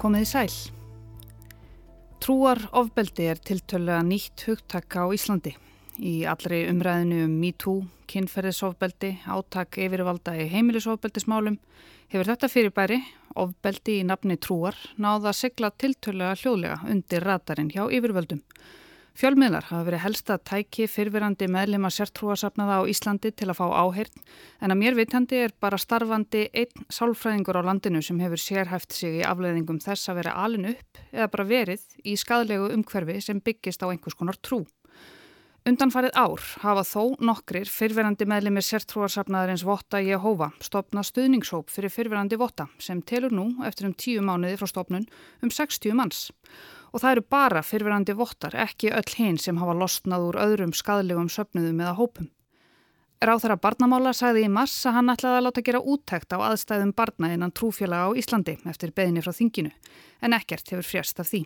komið í sæl. Trúar ofbeldi er tiltölulega nýtt hugtakka á Íslandi. Í allri umræðinu um MeToo, kynferðisofbeldi, átak yfirvalda í heimilisofbeldismálum hefur þetta fyrirbæri, ofbeldi í nafni trúar, náða að segla tiltölulega hljóðlega undir ratarinn hjá yfirvöldum. Fjölmiðlar hafa verið helsta tæki fyrfirandi meðlema sértrúasafnaða á Íslandi til að fá áheyrn en að mér vitandi er bara starfandi einn sálfræðingur á landinu sem hefur sérhæft sig í afleðingum þess að vera alin upp eða bara verið í skadlegu umhverfi sem byggist á einhvers konar trú. Undanfarið ár hafa þó nokkrir fyrverandi meðlemi sértrúarsafnaðarins Votta Jehova stopna stuðningshóp fyrir fyrverandi Votta sem telur nú eftir um tíu mánuði frá stopnun um 60 manns og það eru bara fyrfirandi vottar, ekki öll hinn sem hafa losnað úr öðrum skadlegum söpnuðum eða hópum. Ráð þeirra barnamála sagði í mass að hann ætlaði að láta gera úttækt á aðstæðum barna innan trúfélaga á Íslandi eftir beðinni frá þinginu, en ekkert hefur frjast af því.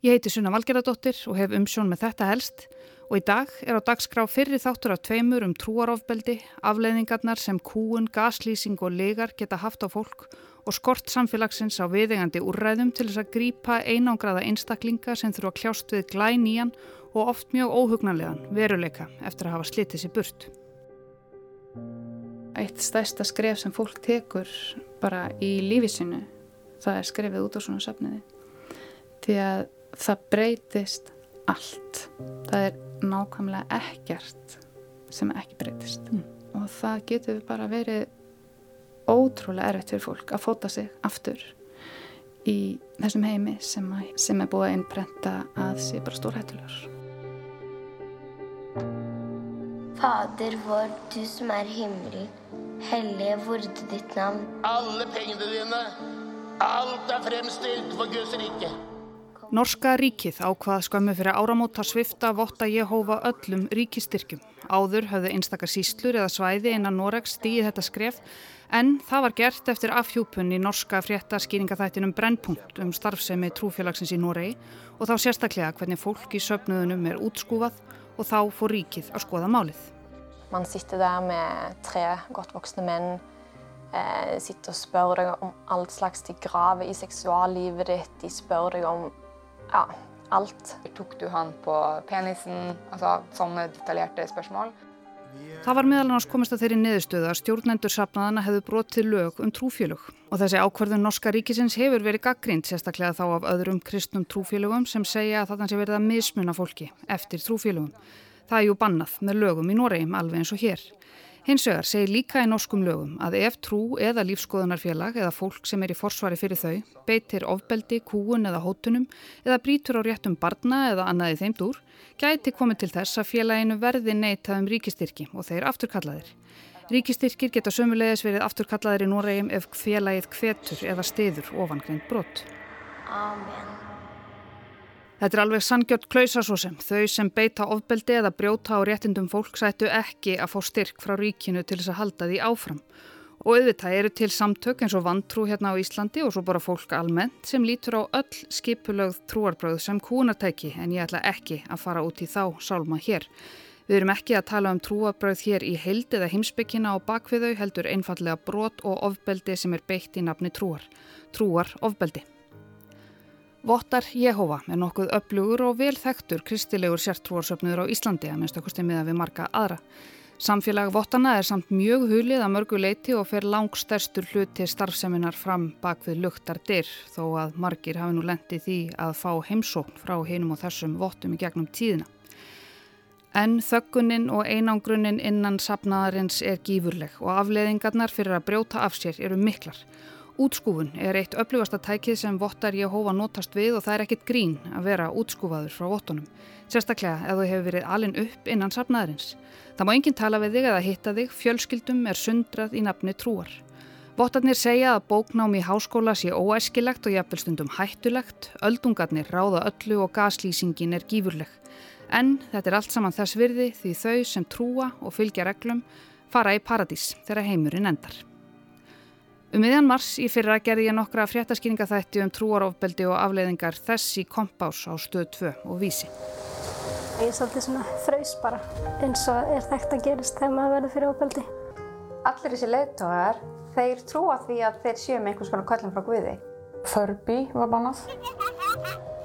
Ég heiti Sunna Valgeradóttir og hef umsjón með þetta helst og í dag er á dagskrá fyrri þáttur af tveimur um trúarofbeldi, afleiðingarnar sem kúun, gaslýsing og legar geta haft á fólk og skort samfélagsins á viðegandi úrræðum til þess að grýpa einangraða einstaklinga sem þurfa að kljást við glænían og oft mjög óhugnanlegan veruleika eftir að hafa slitið sér burt. Eitt stærsta skref sem fólk tekur bara í lífisinu það er skrefið út á svona safniði því að það breytist allt. Það er nákvæmlega ekkert sem ekki breytist mm. og það getur bara verið ótrúlega erfitt fyrir fólk að fóta sig aftur í þessum heimi sem, að, sem er búið að innbrenda að sé bara stórhættulegur. Fader vår, du som er himmelig, hellige vorde ditt navn. Alle pengene dine, alt er fremstilt for Guds rike. Norska ríkið ákvað skömmu fyrir áramóta svifta votta Jehova öllum ríkistyrkjum. Áður höfðu einstakar síslur eða svæði innan Noregs stíði þetta skref en það var gert eftir afhjúpun í norska fréttaskýringaþættinum Brennpunkt um starfsemi trúfélagsins í Noregi og þá sérstaklega hvernig fólk í söpnuðunum er útskúfað og þá fór ríkið að skoða málið. Man sitter der með tre godt voksne menn, eh, sitter og spør deg om alt slags de graver i seksuallivet ditt, de spør deg om ja, alt. Tok du han på penisen? Altså sånne detaljerte spørsmål. Það var meðal annars komist að þeirri neðustöðu að stjórnendur sapnaðana hefðu brotið lög um trúfélög og þessi ákverðun Norska ríkisins hefur verið gaggrind sérstaklega þá af öðrum kristnum trúfélögum sem segja að þannig sé verið að mismuna fólki eftir trúfélögum. Það er jú bannað með lögum í Noregjum alveg eins og hér. Hins vegar segir líka í norskum lögum að ef trú eða lífskoðunarfélag eða fólk sem er í forsvari fyrir þau beitir ofbeldi, kúun eða hótunum eða brítur á réttum barna eða annaði þeim dúr, gæti komið til þess að félaginu verði neitað um ríkistyrki og þeir afturkallaðir. Ríkistyrkir geta sömulegis verið afturkallaðir í Noregjum ef félagið kvetur eða stiður ofangreint brott. Amen. Þetta er alveg sangjört klausa svo sem þau sem beita ofbeldi eða brjóta á réttindum fólk sættu ekki að fá styrk frá ríkinu til þess að halda því áfram. Og auðvitað eru til samtök eins og vantrú hérna á Íslandi og svo bara fólk almennt sem lítur á öll skipulögð trúarbröð sem kúnartæki en ég ætla ekki að fara út í þá sálma hér. Við erum ekki að tala um trúarbröð hér í heild eða heimsbyggina á bakviðau heldur einfallega brot og ofbeldi sem er beitt í nafni trúar. Trúar ofbeldi. Vottar Jehova er nokkuð upplugur og vel þekktur kristilegur sértrúarsöfniður á Íslandi að minnst okkur stemmið að við marka aðra. Samfélag Vottana er samt mjög hulið að mörgu leiti og fer langstærstur hluti starfseminar fram bak við luktar dyr þó að margir hafi nú lendið því að fá heimsókn frá hinum og þessum vottum í gegnum tíðina. En þöggunin og einangrunin innan sapnaðarins er gífurleg og afleðingarnar fyrir að brjóta af sér eru miklar. Útskúfun er eitt öflugasta tækið sem vottar Jehova notast við og það er ekkit grín að vera útskúfaður frá vottunum. Sérstaklega ef þú hefur verið alin upp innan safnaðarins. Það má enginn tala við þig eða hitta þig, fjölskyldum er sundrað í nafni trúar. Vottarnir segja að bóknám í háskóla sé óæskilegt og jafnvelstundum hættulegt, öldungarnir ráða öllu og gaslýsingin er gífurleg. En þetta er allt saman þess virði því þau sem trúa og fylgja reglum fara í paradís þegar heimurinn endar. Um miðjan mars í fyrra gerði ég nokkra fréttaskýringaþætti um trúarofbeldi og afleiðingar þess í kompás á stöð 2 og vísi. Ég er svolítið svona fröys bara eins og er þekkt að gerist þegar maður verður fyrir ofbeldi. Allir þessi leittóðar, þeir trúa því að þeir séu með einhvers konar kvöllum frá Guði Furby var bannað.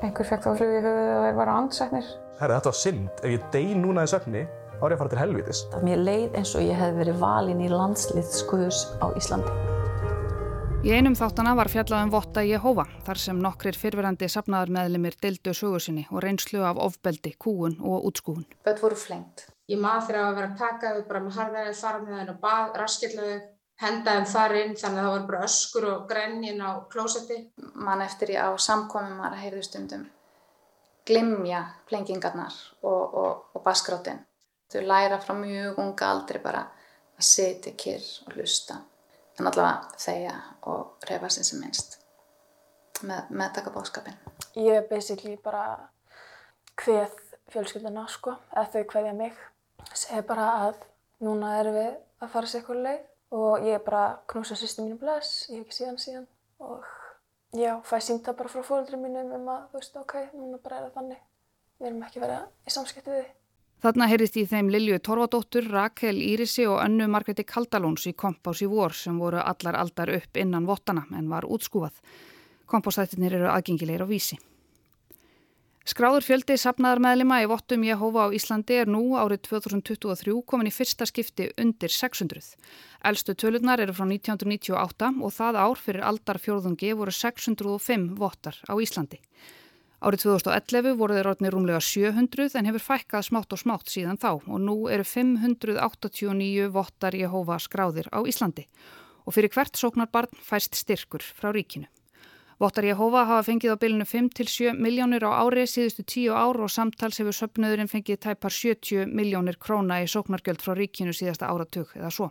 Einhver fekk þá flug í höfuð og þeir var ansetnir. Herra, þetta var synd. Ef ég dey núna í söfni, þá er ég að fara til helvitis. Mér leið eins og ég hef verið valin í landslið skuðus á Íslandi. Í einum þáttana var fjallað um Votta Jehova, þar sem nokkrir fyrverandi sapnaðar meðlimir dildu sögursinni og reynslu af ofbeldi, kúun og útskúun. Bött voru flengt. Ég maður þegar að vera að taka þau bara með harðaðið, fara með þeim og bað, raskilnaðu, henda þeim þar inn þannig að það var bara öskur og grenjin á klósetti. Man eftir ég á samkomum að heyrðu stundum glimja plengingarnar og, og, og baskrátin. Þau læra frá mjög unga aldri bara að setja kyrr og hlusta en allavega þegja og reyfa sem sem minnst með, með taka bóðskapin. Ég er basically bara hveð fjölskylduna sko, eða þau hveðja mig. Segir bara að núna erum við að fara sér eitthvað leið og ég er bara knúsa sýstu mínu bless, ég hef ekki síðan síðan og já, fæ sínta bara frá fólkdurinn mínum um að þú veist, ok, núna bara er það þannig. Við erum ekki verið í samskipti við því. Þarna heyrðist í þeim Lilju Torfadóttur, Rakel Írisi og önnu Margreti Kaldalóns í kompás í vor sem voru allar aldar upp innan vottana en var útskúfað. Kompástættinir eru aðgengilegir á vísi. Skráður fjöldi sapnaðarmeðlima í vottum Jehova á Íslandi er nú árið 2023 komin í fyrsta skipti undir 600. Elstu tölurnar eru frá 1998 og það ár fyrir aldarfjörðungi voru 605 vottar á Íslandi. Árið 2011 voru þeir orðinir rúmlega 700 en hefur fækkað smátt og smátt síðan þá og nú eru 589 vottar Jehova skráðir á Íslandi og fyrir hvert sóknarbarn fæst styrkur frá ríkinu. Vottar Jehova hafa fengið á bylunu 5-7 miljónir á ári síðustu 10 ár og samtals hefur söpnöðurinn fengið tæpar 70 miljónir króna í sóknargjöld frá ríkinu síðasta áratug eða svo.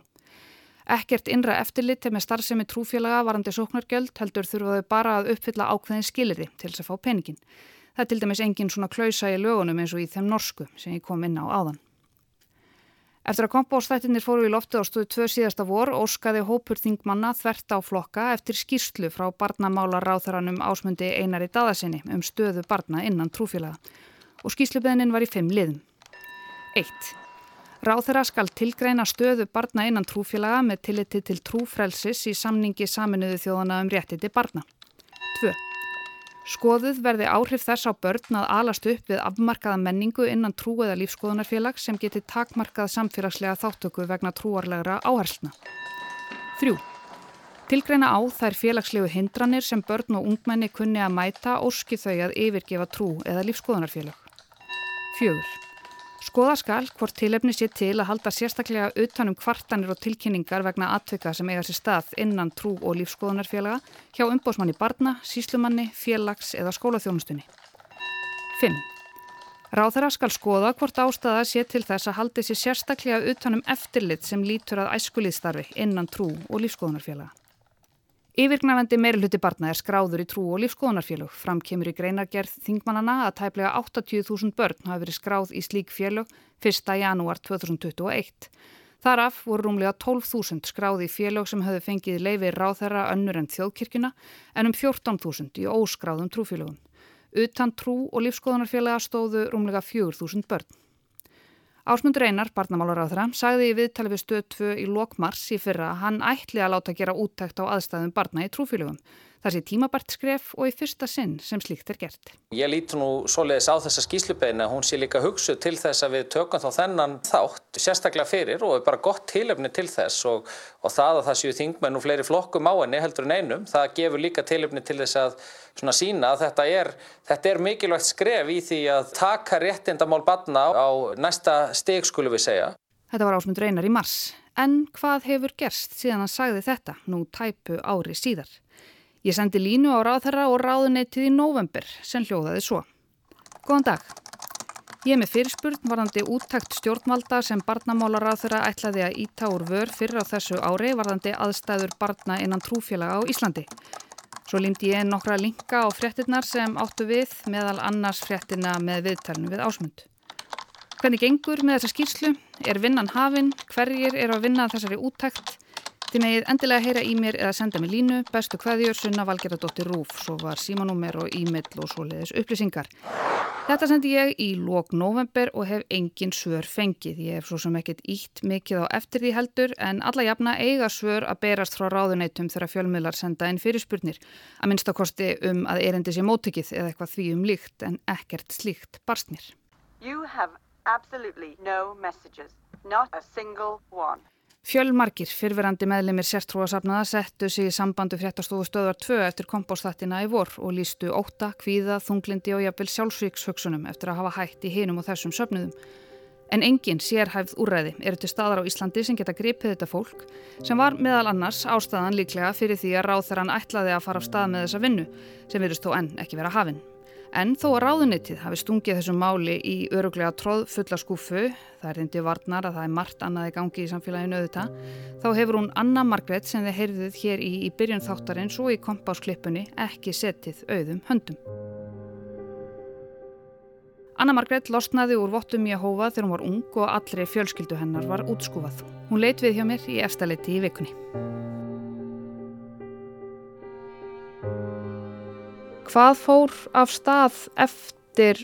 Ekkert innra eftirlit með starfsemi trúfélaga varandi sóknargjöld heldur þurfaðu bara að uppfylla ákveðin skilirði til þess að fá peningin. Það er til dæmis engin svona klausa í lögunum eins og í þeim norsku sem ég kom inn á áðan. Eftir að kompóstættinir fóru í loftu á stuðu tvö síðasta vor óskaði hópur þingmanna þvert á flokka eftir skýrslu frá barnamála ráþaranum ásmundi einari daðasinni um stöðu barna innan trúfélaga og skýrslubeðnin var í fimm liðum. 1. Ráþara skal tilgreina stöðu barna innan trúfélaga með tilliti til trúfrelsis í samningi saminuðu þjóðana um réttiti barna. 2. Skoðuð verði áhrif þess á börn að alast upp við afmarkaða menningu innan trú eða lífskoðunarfélag sem geti takmarkað samfélagslega þáttöku vegna trúarlegra áhersluna. 3. Tilgreina á þær félagslegu hindranir sem börn og ungmenni kunni að mæta óski þau að yfirgefa trú eða lífskoðunarfélag. 4. Skoða skal hvort tilefni sé til að halda sérstaklega utanum kvartanir og tilkynningar vegna atvika sem eiga sér stað innan trú og lífskoðunarfélaga hjá umbósmanni barna, síslumanni, félags eða skólaþjónustunni. 5. Ráðara skal skoða hvort ástæða sé til þess að haldi sér sérstaklega utanum eftirlit sem lítur að æskulíðstarfi innan trú og lífskoðunarfélaga. Yfirgnafendi meirulhutti barna er skráður í trú og lífskoðunarfélög. Fram kemur í greinargerð þingmannana að tæplega 80.000 börn hafi verið skráð í slík félög 1. janúar 2021. Þaraf voru rúmlega 12.000 skráð í félög sem höfðu fengið leifi ráþæra önnur en þjóðkirkuna en um 14.000 í óskráðum trúfélögum. Utan trú og lífskoðunarfélaga stóðu rúmlega 4.000 börn. Ásmundur Einar, barnamálaráðra, sagði í viðtali við stöð 2 í lokmars í fyrra að hann ætli að láta gera úttækt á aðstæðum barna í trúfélögum. Það sé tímabært skref og í fyrsta sinn sem slíkt er gert. Ég líti nú svoleiðis á þessa skýslubeina, hún sé líka hugsuð til þess að við tökum þá þennan þátt sérstaklega fyrir og er bara gott tilöfni til þess og, og það að það séu þingmenn og fleiri flokkum á henni heldur en einum, það gefur líka tilöfni til þess að svona sína að þetta er, þetta er mikilvægt skref í því að taka réttindamál barna á næsta steg skulum við segja. Þetta var ásmundur einar í mars, en hvað hefur gerst síðan hann sagði þetta nú tæpu ári síðar? Ég sendi línu á ráðherra og ráðunettið í november sem hljóðaði svo. Góðan dag. Ég með fyrirspurn varðandi úttækt stjórnvalda sem barnamálaráðherra ætlaði að íta úr vör fyrir á þessu ári varðandi aðstæður barna innan trúfélaga á Íslandi. Svo límdi ég nokkra linka á fréttinnar sem áttu við meðal annars fréttina með viðtælnu við ásmund. Hvernig gengur með þessa skýrslu? Er vinnan hafinn? Hverjir er að vinna þessari úttækt? Þið megið endilega heyra í mér eða senda mér línu, bestu hvaðjur, sunna valgeradóttir Rúf, svo var símanúmer og e-mail og svoleiðis upplýsingar. Þetta sendi ég í lók november og hef engin svör fengið. Ég hef svo sem ekkert ítt mikið á eftir því heldur en alla jafna eiga svör að berast frá ráðuneytum þegar fjölmiðlar senda inn fyrirspurnir. Að minnstakosti um að erendi sé móttökið eða eitthvað því um líkt en ekkert slíkt barstnir. Fjölmarkir fyrfirandi meðlemið sértrúasafnaða settu sig í sambandu fréttastofu stöðvar 2 eftir kompóstættina í vor og lístu óta, kvíða, þunglindi og jafnvel sjálfsvíkshugsunum eftir að hafa hætt í hinum og þessum söfnuðum. En engin sérhæfð úræði eru til staðar á Íslandi sem geta gripið þetta fólk sem var meðal annars ástæðan líklega fyrir því að ráð þeirran ætlaði að fara af stað með þessa vinnu sem virðist þó enn ekki vera hafinn. En þó að ráðunitið hafi stungið þessum máli í öruglega tróð fulla skúfu, það er hindi varnar að það er margt annaði gangi í samfélaginu auðvita, þá hefur hún Anna Margret sem þið heyrðuð hér í, í byrjun þáttarins og í kompásklippunni ekki setið auðum höndum. Anna Margret losnaði úr vottum í að hófa þegar hún var ung og allri fjölskyldu hennar var útskúfað. Hún leit við hjá mér í efstaleiti í vikunni. Hvað fór af stað eftir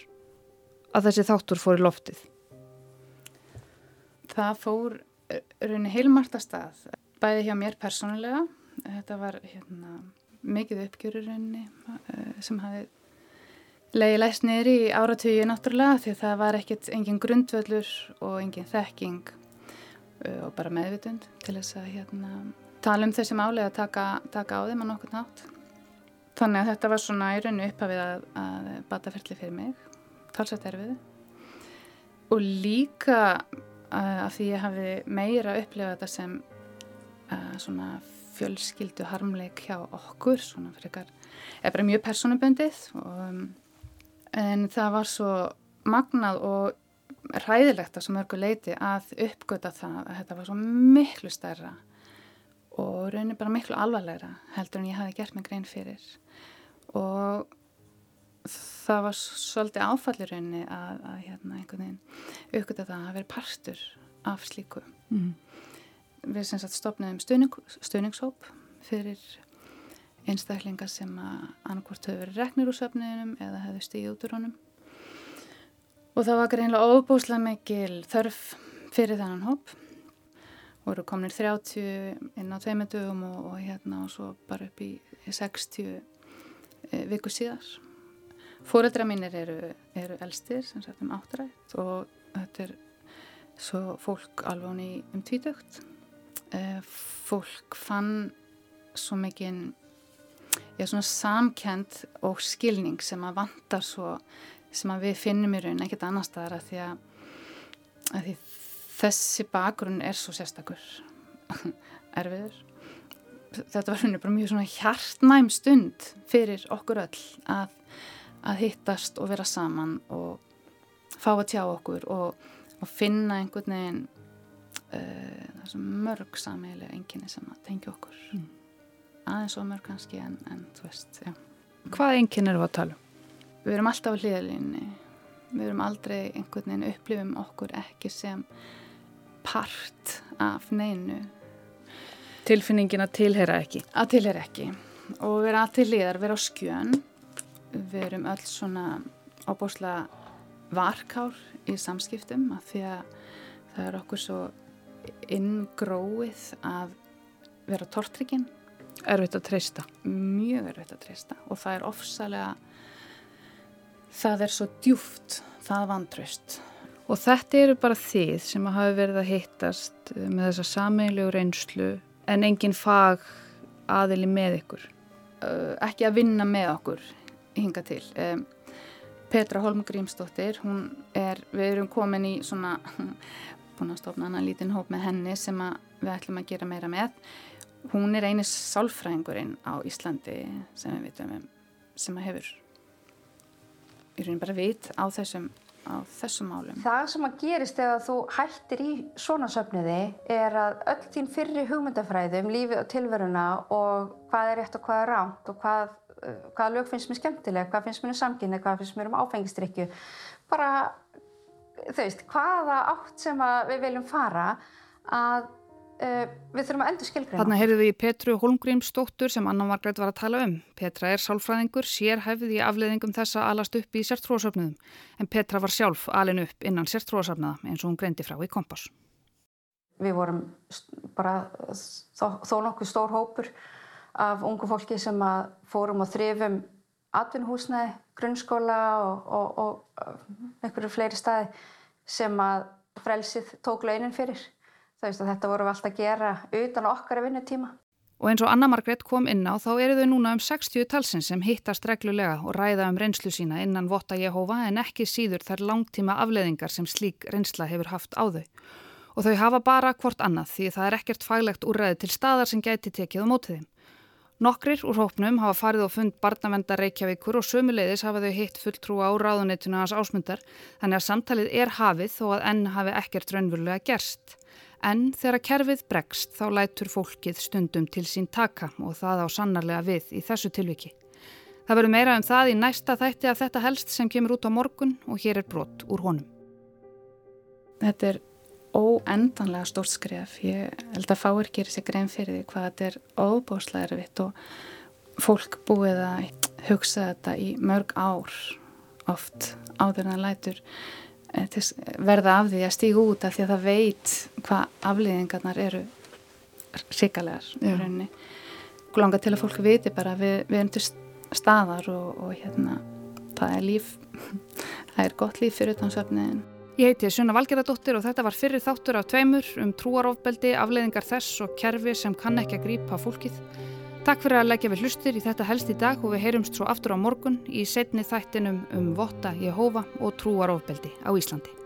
að þessi þáttur fór í loftið? Það fór rauninni heilmarta stað, bæði hjá mér persónulega. Þetta var hérna, mikið uppgjörur rauninni sem hafi leiði læst niður í áratöyu náttúrulega því það var ekkert engin grundvöldur og engin þekking og bara meðvitund til þess að hérna, tala um þessi máli að taka, taka á þeim á nokkur nátt. Þannig að þetta var svona í rauninu upphafið að, að bataferli fyrir mig, talsett erfið. Og líka uh, af því ég hafi meira upplifað þetta sem uh, svona fjölskyldu harmleik hjá okkur, svona fyrir ykkar, bara mjög personuböndið. Um, en það var svo magnað og ræðilegt að svo mörgu leiti að uppgöta það að þetta var svo miklu stærra og raunin bara miklu alvarlegra heldur en ég hafi gert mig grein fyrir. Og það var svolítið áfallir rauninni að, að hérna einhvern veginn aukvita það að vera partur af slíku. Mm. við sem sagt stopnaðum stuðning, stuðningshóp fyrir einstaklingar sem að annarkvort höfðu verið reknir úr söfniðinum eða hefðu stíð út úr honum. Og það var greinlega óbúslega mikil þörf fyrir þannan hóp voru kominir 30 inn á tveimendugum og, og hérna og svo bara upp í 60 e, viku síðar. Fóreldra mínir eru, eru elstir sem sagt um áttrætt og þetta er svo fólk alveg í um tvítökt. E, fólk fann svo mikinn já svona samkend og skilning sem að vantar svo sem að við finnum í raun ekkert annar staðar að því að, að því þessi bakgrunn er svo sérstakur erfiður þetta var henni bara mjög svona hjartnæm stund fyrir okkur öll að, að hittast og vera saman og fá að tjá okkur og, og finna einhvern veginn uh, mörg sameigilega enginni sem að tengja okkur mm. aðeins og mörg kannski en, en þú veist já. Hvað enginn eru að tala um? Við erum alltaf á hlýðalínni við erum aldrei einhvern veginn upplifum okkur ekki sem part af neinu. Tilfinningin að tilhera ekki. Að tilhera ekki. Og vera að til liðar, vera á skjön. Við erum öll svona ábúrslega varkár í samskiptum að því að það er okkur svo inngróið að vera tortryggin. Erfitt að treysta. Mjög erfitt að treysta. Og það er ofsalega það er svo djúft það vantraust Og þetta eru bara þið sem hafa verið að hittast með þessa sameinlegu reynslu en engin fag aðili með ykkur? Ekki að vinna með okkur hinga til. Petra Holm Grímsdóttir, hún er, við erum komin í svona, búin að stofna annan lítinn hóp með henni sem við ætlum að gera meira með. Hún er einis sálfræðingurinn á Íslandi sem við vitum um, sem að hefur í raunin bara vit á þessum á þessum málum. Það sem að gerist þegar þú hættir í svona söfniði er að öll þín fyrri hugmyndafræði um lífi og tilveruna og hvað er rétt og hvað er ránt og hvað, uh, hvaða lög finnst mér skemmtileg, hvað finnst mér um samkynni, hvað finnst mér um áfengistrykju. Bara, þau veist, hvaða átt sem við viljum fara að uh, við þurfum að endur skilgreina. Þarna heyrðu við í Petru Holmgrímsdóttur sem Anna Margret var að tala um. Petra er sálfræðingur, sér hefði í afleðingum þessa alast upp í sérstróðsöfnuðum en Petra var sjálf alin upp innan sérstróðsöfnaða eins og hún greindi frá í kompass. Við vorum bara þó, þó nokkuð stór hópur af ungu fólki sem fórum og þrifum atvinnhúsnaði, grunnskóla og, og, og einhverju fleiri staði sem að frelsið tók launin fyrir. Þetta vorum við alltaf að gera utan okkar vinnutíma. Og eins og Anna Margret kom inn á þá eru þau núna um 60 talsinn sem hittast reglulega og ræða um reynslu sína innan Votta Jehova en ekki síður þær langtíma afleðingar sem slík reynsla hefur haft á þau. Og þau hafa bara hvort annað því það er ekkert faglegt úrræði til staðar sem gæti tekið á mótiðum. Nokkrir úr hópnum hafa farið og fund barnavenda Reykjavíkur og sömuleiðis hafa þau hitt fulltrúa á ráðunituna hans ásmundar þannig að samtalið er hafið þó að enn hafi ekkert raunverulega gerst. En þegar kerfið bregst þá lætur fólkið stundum til sín taka og það á sannarlega við í þessu tilviki. Það verður meira um það í næsta þætti af þetta helst sem kemur út á morgun og hér er brott úr honum. Þetta er óendanlega stórt skref. Ég held að fáir gerir sér grein fyrir því hvað þetta er óbúslega erfitt og fólk búið að hugsa þetta í mörg ár oft áður en það lætur eh, verða af því að stígu út af því að það veit hvað afliðingarnar eru rauninni. Langa til að fólk viti bara við, við erum til staðar og, og hérna það er líf það er gott líf fyrir utan söfniðin Ég heiti Sunna Valgeradóttir og þetta var fyrir þáttur af tveimur um trúarofbeldi, afleiðingar þess og kerfi sem kann ekki að grípa fólkið. Takk fyrir að leggja við hlustir í þetta helst í dag og við heyrumst svo aftur á morgun í setni þættinum um votta Jehova og trúarofbeldi á Íslandi.